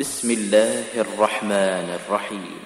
بسم الله الرحمن الرحيم.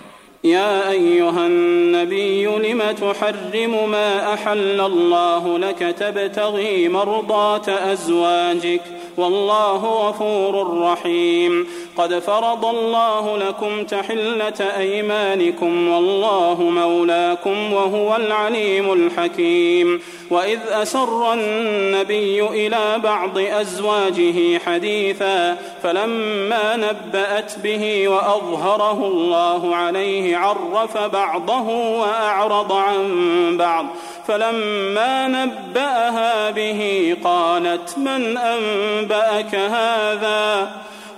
يا أيها النبي لم تحرم ما أحل الله لك تبتغي مرضاة أزواجك والله غفور رحيم. قد فرض الله لكم تحلة أيمانكم والله مولاكم وهو العليم الحكيم. وإذ أسر النبي إلى بعض أزواجه حديثا فلما نبأت به وأظهره الله عليه عرف بعضه وأعرض عن بعض. فلما نبأها به قالت من أنبأك هذا؟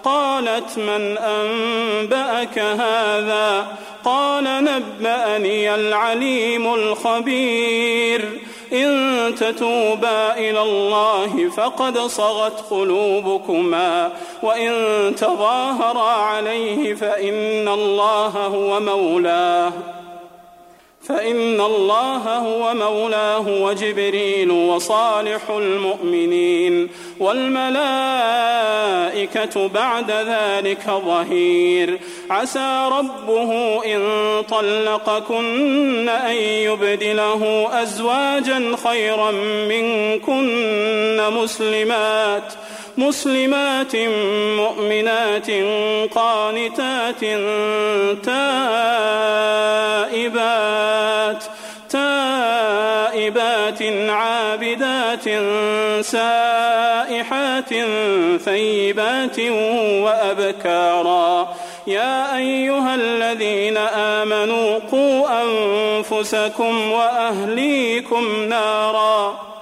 قالت من أنبأك هذا؟ قال نبأني العليم الخبير. إن تتوبا إلى الله فقد صغت قلوبكما وإن تظاهرا عليه فإن الله هو مولاه. فإن الله هو مولاه وجبريل وصالح المؤمنين والملائكة بعد ذلك ظهير. عسى ربه إن طلقكن أن يبدله أزواجا خيرا منكن مسلمات. مسلمات مؤمنات قانتات تائبات تائبات عابدات سائحات ثيبات وأبكارا. يا أيها الذين آمنوا قوا أنفسكم وأهليكم نارا.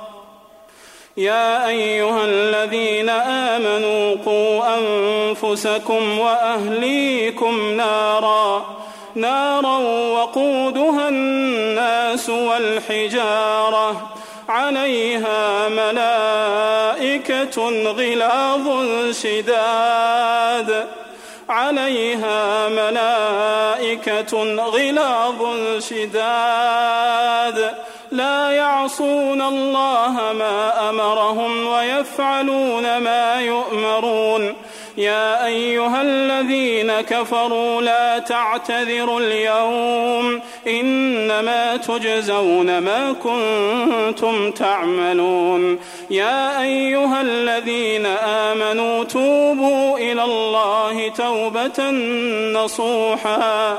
يا أيها الذين آمنوا قوا أنفسكم وأهليكم نارا نارا وقودها الناس والحجارة. عليها ملائكة غلاظ شداد. عليها ملائكة غلاظ شداد. لا يعصون الله ما أمرهم ويفعلون ما يؤمرون. يا أيها الذين كفروا لا تعتذروا اليوم إنما تجزون ما كنتم تعملون. يا أيها الذين آمنوا توبوا إلى الله توبة نصوحا.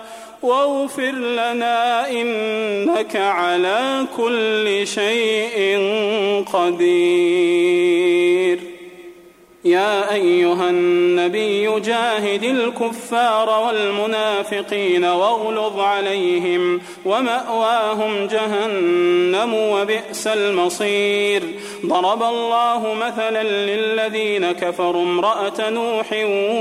واغفر لنا إنك على كل شيء قدير. يا أيها النبي جاهد الكفار والمنافقين واغلظ عليهم ومأواهم جهنم وبئس المصير. ضرب الله مثلا للذين كفروا امرأة نوح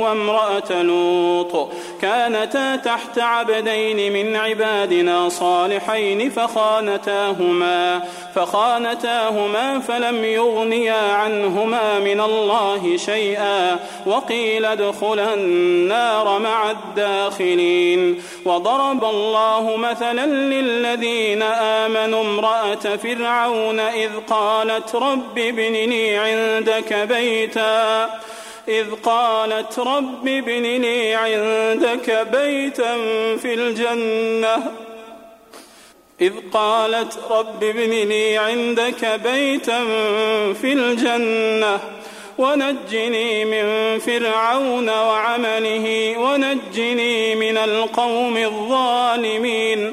وامرأة لوط. كانتا تحت عبدين من عبادنا صالحين فخانتاهما فخانتاهما فلم يغنيا عنهما من الله شيئا وقيل ادخلا النار مع الداخلين. وضرب الله مثلا للذين آمنوا امرأة فرعون إذ قالت رب ابن لي عندك بيتا. إذ قالت رب ابن لي عندك بيتا في الجنة. إذ قالت رب ابن لي عندك بيتا في الجنة. ونجني من فرعون وعمله ونجني من القوم الظالمين.